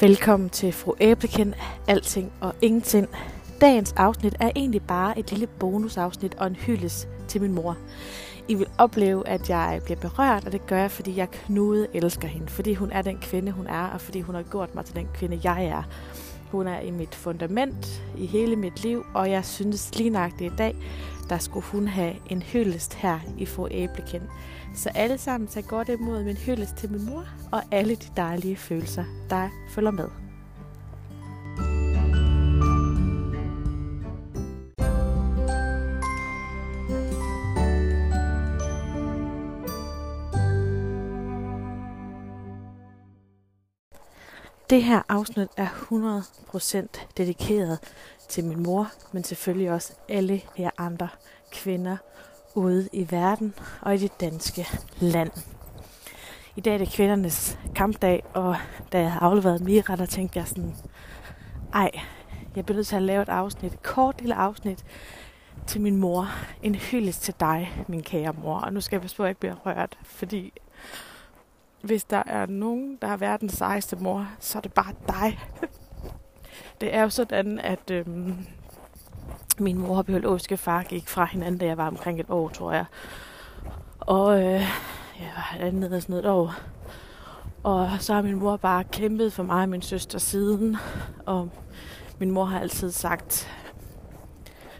Velkommen til Fru Æblekind, Alting og Ingenting. Dagens afsnit er egentlig bare et lille bonusafsnit og en hyldes til min mor. I vil opleve, at jeg bliver berørt, og det gør jeg, fordi jeg knude elsker hende. Fordi hun er den kvinde, hun er, og fordi hun har gjort mig til den kvinde, jeg er. Hun er i mit fundament i hele mit liv, og jeg synes lige nøjagtigt i dag, der skulle hun have en hyldest her i Fru Æblekind. Så alle sammen tag godt imod min hyldest til min mor, og alle de dejlige følelser, der følger med. Det her afsnit er 100% dedikeret til min mor, men selvfølgelig også alle jer andre kvinder ude i verden og i det danske land. I dag er det kvindernes kampdag, og da jeg har afleveret Mira, der tænkte jeg sådan, ej, jeg bliver nødt til at lave et afsnit, et kort lille afsnit til min mor. En hyldest til dig, min kære mor. Og nu skal jeg passe på, at jeg ikke bliver rørt, fordi hvis der er nogen, der har verdens sejeste mor, så er det bare dig. Det er jo sådan, at øhm, min mor og biologiske far gik fra hinanden, da jeg var omkring et år, tror jeg. Og øh, jeg var andet sådan et år. Og så har min mor bare kæmpet for mig og min søster siden. Og min mor har altid sagt,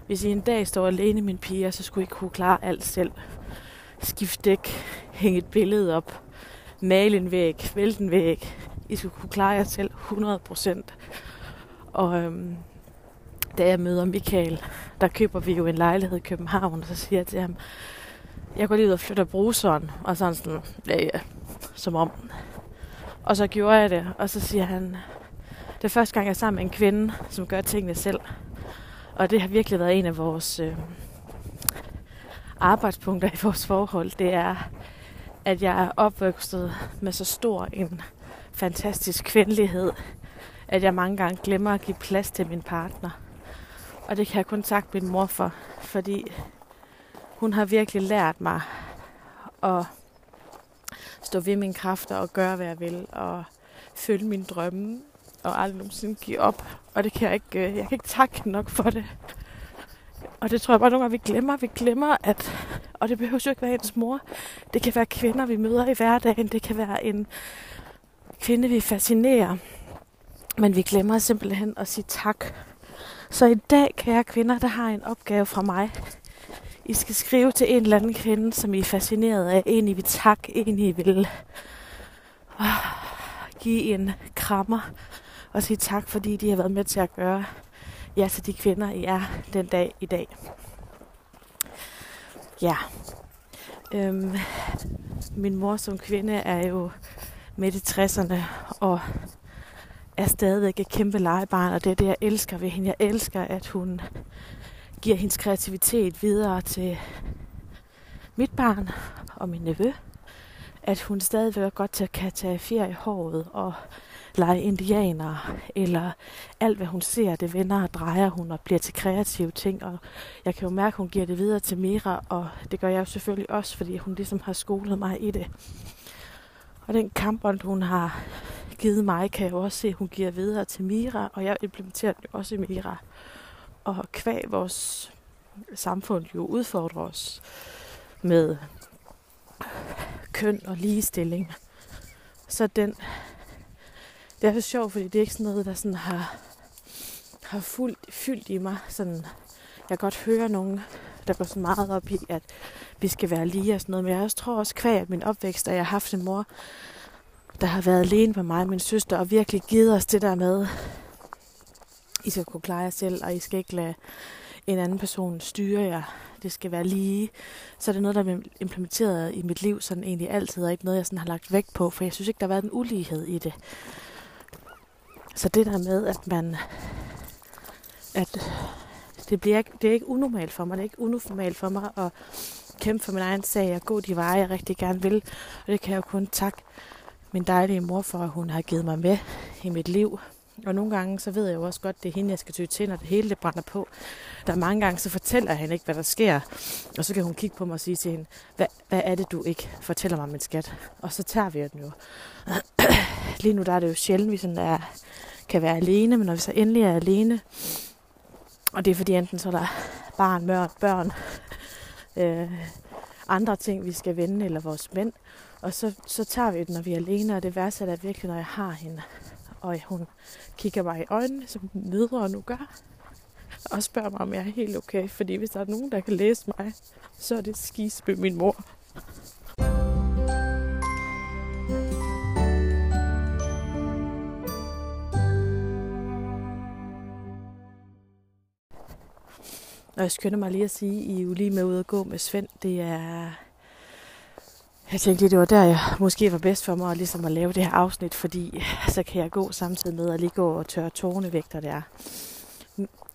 hvis I en dag står alene, min piger, så skulle I kunne klare alt selv. Skift dæk, hænge et billede op, male en væg, vælte en væg. I skulle kunne klare jer selv 100%. Og øhm, da jeg møder Michael, der køber vi jo en lejlighed i København, og så siger jeg til ham, jeg går lige ud og flytter bruseren, og sådan sådan, ja ja, som om. Og så gjorde jeg det, og så siger han, det er første gang, jeg er sammen med en kvinde, som gør tingene selv. Og det har virkelig været en af vores øh, arbejdspunkter i vores forhold. Det er, at jeg er opvokset med så stor en fantastisk kvindelighed, at jeg mange gange glemmer at give plads til min partner. Og det kan jeg kun takke min mor for, fordi hun har virkelig lært mig at stå ved mine kræfter og gøre, hvad jeg vil, og følge mine drømme, og aldrig nogensinde give op. Og det kan jeg ikke, øh, jeg kan ikke takke nok for det. Og det tror jeg bare nogle gange, vi glemmer. Vi glemmer, at, og det behøver jo ikke være ens mor. Det kan være kvinder, vi møder i hverdagen. Det kan være en kvinde, vi fascinerer. Men vi glemmer simpelthen at sige tak. Så i dag, kære kvinder, der har en opgave fra mig. I skal skrive til en eller anden kvinde, som I er fascineret af. En, I vil tak, En, I vil oh, give en krammer. Og sige tak, fordi de har været med til at gøre jer til de kvinder, I er den dag i dag. Ja. Øhm, min mor som kvinde er jo midt i 60'erne, og er stadigvæk et kæmpe legebarn, og det er det, jeg elsker ved hende. Jeg elsker, at hun giver hendes kreativitet videre til mit barn og min nevø. At hun stadigvæk godt til at kan tage fjer i håret og lege indianer, eller alt hvad hun ser, det vender og drejer hun og bliver til kreative ting. Og jeg kan jo mærke, at hun giver det videre til Mira, og det gør jeg jo selvfølgelig også, fordi hun ligesom har skolet mig i det. Og den kampånd, hun har givet mig, kan jeg jo også se, at hun giver videre til Mira, og jeg implementerer den også i Mira. Og kvæg vores samfund jo udfordrer os med køn og ligestilling. Så den, det er så sjovt, fordi det er ikke sådan noget, der sådan har, har fuldt, fyldt i mig. Sådan, jeg kan godt høre nogen, der går så meget op i, at vi skal være lige og sådan noget. Men jeg tror også kvæg at min opvækst, at jeg har haft en mor, der har været alene med mig og min søster, og virkelig givet os det der med, I skal kunne klare jer selv, og I skal ikke lade en anden person styre jer. Det skal være lige. Så er det noget, der er implementeret i mit liv sådan egentlig altid, og ikke noget, jeg sådan har lagt vægt på, for jeg synes ikke, der har været en ulighed i det. Så det der med, at man... At det, bliver ikke, det er ikke unormalt for mig. Det er ikke unormalt for mig at kæmpe for min egen sag og gå de veje, jeg rigtig gerne vil. Og det kan jeg jo kun takke min dejlige mor for, at hun har givet mig med i mit liv. Og nogle gange, så ved jeg jo også godt, det er hende, jeg skal tyde til, når det hele det brænder på. Der er mange gange, så fortæller han ikke, hvad der sker. Og så kan hun kigge på mig og sige til hende, hvad, hvad er det, du ikke fortæller mig, min skat? Og så tager vi den jo lige nu der er det jo sjældent, vi sådan er, kan være alene, men når vi så endelig er alene, og det er fordi enten så er der barn, mørn, børn, øh, andre ting, vi skal vende, eller vores mænd, og så, så tager vi det, når vi er alene, og det værste er virkelig, når jeg har hende, og hun kigger mig i øjnene, som nedre nu gør, og spørger mig, om jeg er helt okay, fordi hvis der er nogen, der kan læse mig, så er det skisbe min mor. Og jeg skynder mig lige at sige, at I er jo lige med ude at gå med Svend. Det er... Jeg tænkte lige, det var der, jeg måske var bedst for mig at, ligesom at lave det her afsnit, fordi så kan jeg gå samtidig med at lige gå og tørre tårne væk, der er.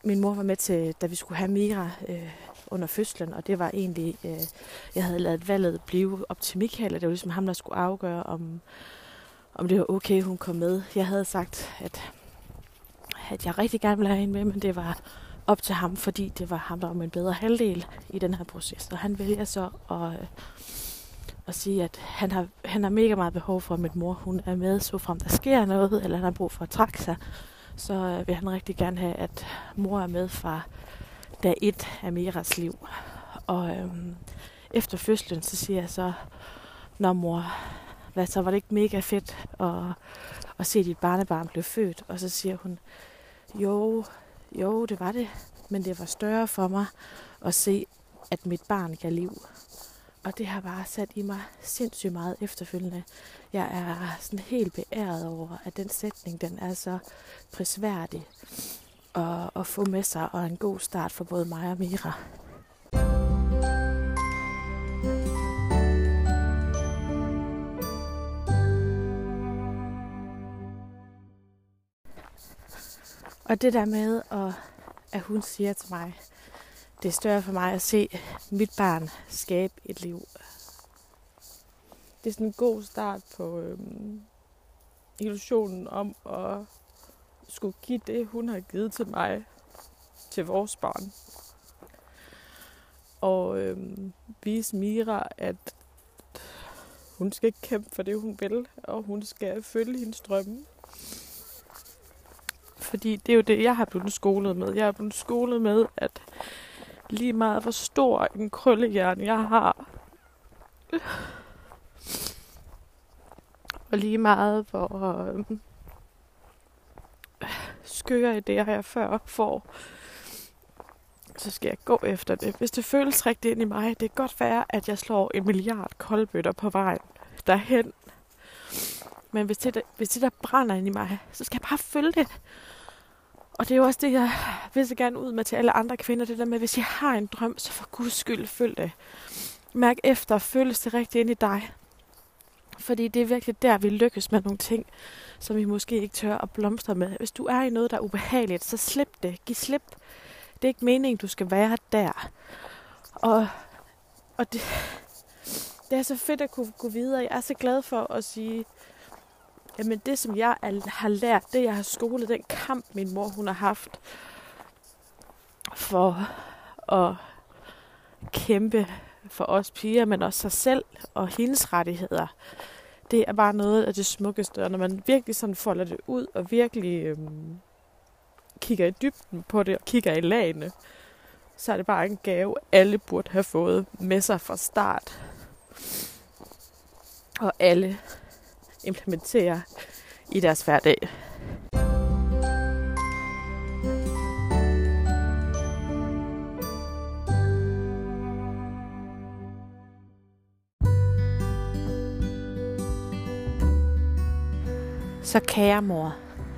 Min mor var med til, da vi skulle have Mira øh, under fødslen, og det var egentlig, øh, jeg havde lavet valget blive op til Michael, og det var ligesom ham, der skulle afgøre, om, om det var okay, hun kom med. Jeg havde sagt, at, at jeg rigtig gerne ville have hende med, men det var op til ham, fordi det var ham, der var min bedre halvdel i den her proces. Og han vælger så at, øh, at sige, at han har, han har mega meget behov for, at min mor hun er med, så frem der sker noget, eller han har brug for at trække sig, så øh, vil han rigtig gerne have, at mor er med fra dag et af Miras liv. Og øhm, efter fødslen, så siger jeg så, når mor, hvad så var det ikke mega fedt at, at se dit barnebarn blive født? Og så siger hun, jo, jo, det var det, men det var større for mig at se, at mit barn gav liv. Og det har bare sat i mig sindssygt meget efterfølgende. Jeg er sådan helt beæret over, at den sætning, den er så prisværdig at, at få med sig, og en god start for både mig og Mira. Og det der med, at, at hun siger til mig, det er større for mig at se mit barn skabe et liv. Det er sådan en god start på øhm, illusionen om at skulle give det, hun har givet til mig, til vores barn. Og øhm, vise Mira, at hun skal kæmpe for det, hun vil, og hun skal følge hendes drømme. Fordi det er jo det, jeg har blevet skolet med. Jeg har blevet skolet med, at lige meget hvor stor en krøllehjerne jeg har, og lige meget hvor øh, skøre idéer jeg før får, så skal jeg gå efter det. Hvis det føles rigtigt ind i mig, det kan godt være, at jeg slår en milliard koldbøtter på vejen derhen. Men hvis det, der, hvis det der brænder ind i mig, så skal jeg bare følge det. Og det er jo også det, jeg vil så gerne ud med til alle andre kvinder. Det der med, hvis jeg har en drøm, så for guds skyld, følg det. Mærk efter, føles det rigtigt ind i dig. Fordi det er virkelig der, vi lykkes med nogle ting, som vi måske ikke tør at blomstre med. Hvis du er i noget, der er ubehageligt, så slip det. Giv slip. Det er ikke meningen, du skal være der. Og, og det, det er så fedt at kunne gå videre. Jeg er så glad for at sige, Jamen det, som jeg har lært, det jeg har skolet, den kamp, min mor hun har haft for at kæmpe for os piger, men også sig selv og hendes rettigheder. Det er bare noget af det smukkeste, og når man virkelig sådan folder det ud, og virkelig øhm, kigger i dybden på det, og kigger i lagene, så er det bare en gave, alle burde have fået med sig fra start. Og alle implementere i deres hverdag. Så kære mor,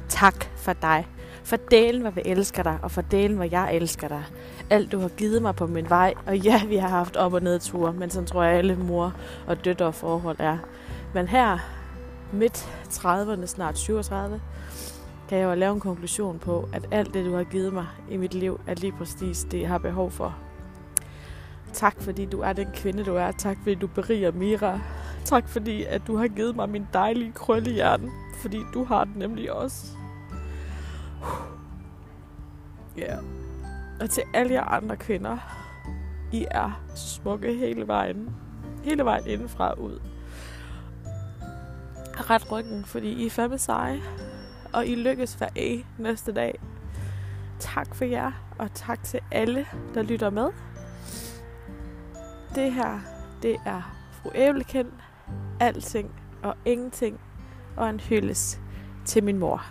tak for dig. For delen, hvor vi elsker dig, og for delen, hvor jeg elsker dig. Alt, du har givet mig på min vej. Og ja, vi har haft op- og nedture, men sådan tror jeg, alle mor og døtterforhold er. Men her midt 30'erne, snart 37, kan jeg jo lave en konklusion på, at alt det, du har givet mig i mit liv, er lige præcis det, jeg har behov for. Tak fordi du er den kvinde, du er. Tak fordi du beriger Mira. Tak fordi, at du har givet mig min dejlige krøllehjerne. Fordi du har den nemlig også. Ja. Yeah. Og til alle jer andre kvinder. I er smukke hele vejen. Hele vejen indenfra ud ret ryggen, fordi I er fandme seje. Og I lykkes hver næste dag. Tak for jer, og tak til alle, der lytter med. Det her, det er fru Æblekind, Alting og ingenting. Og en hyldes til min mor.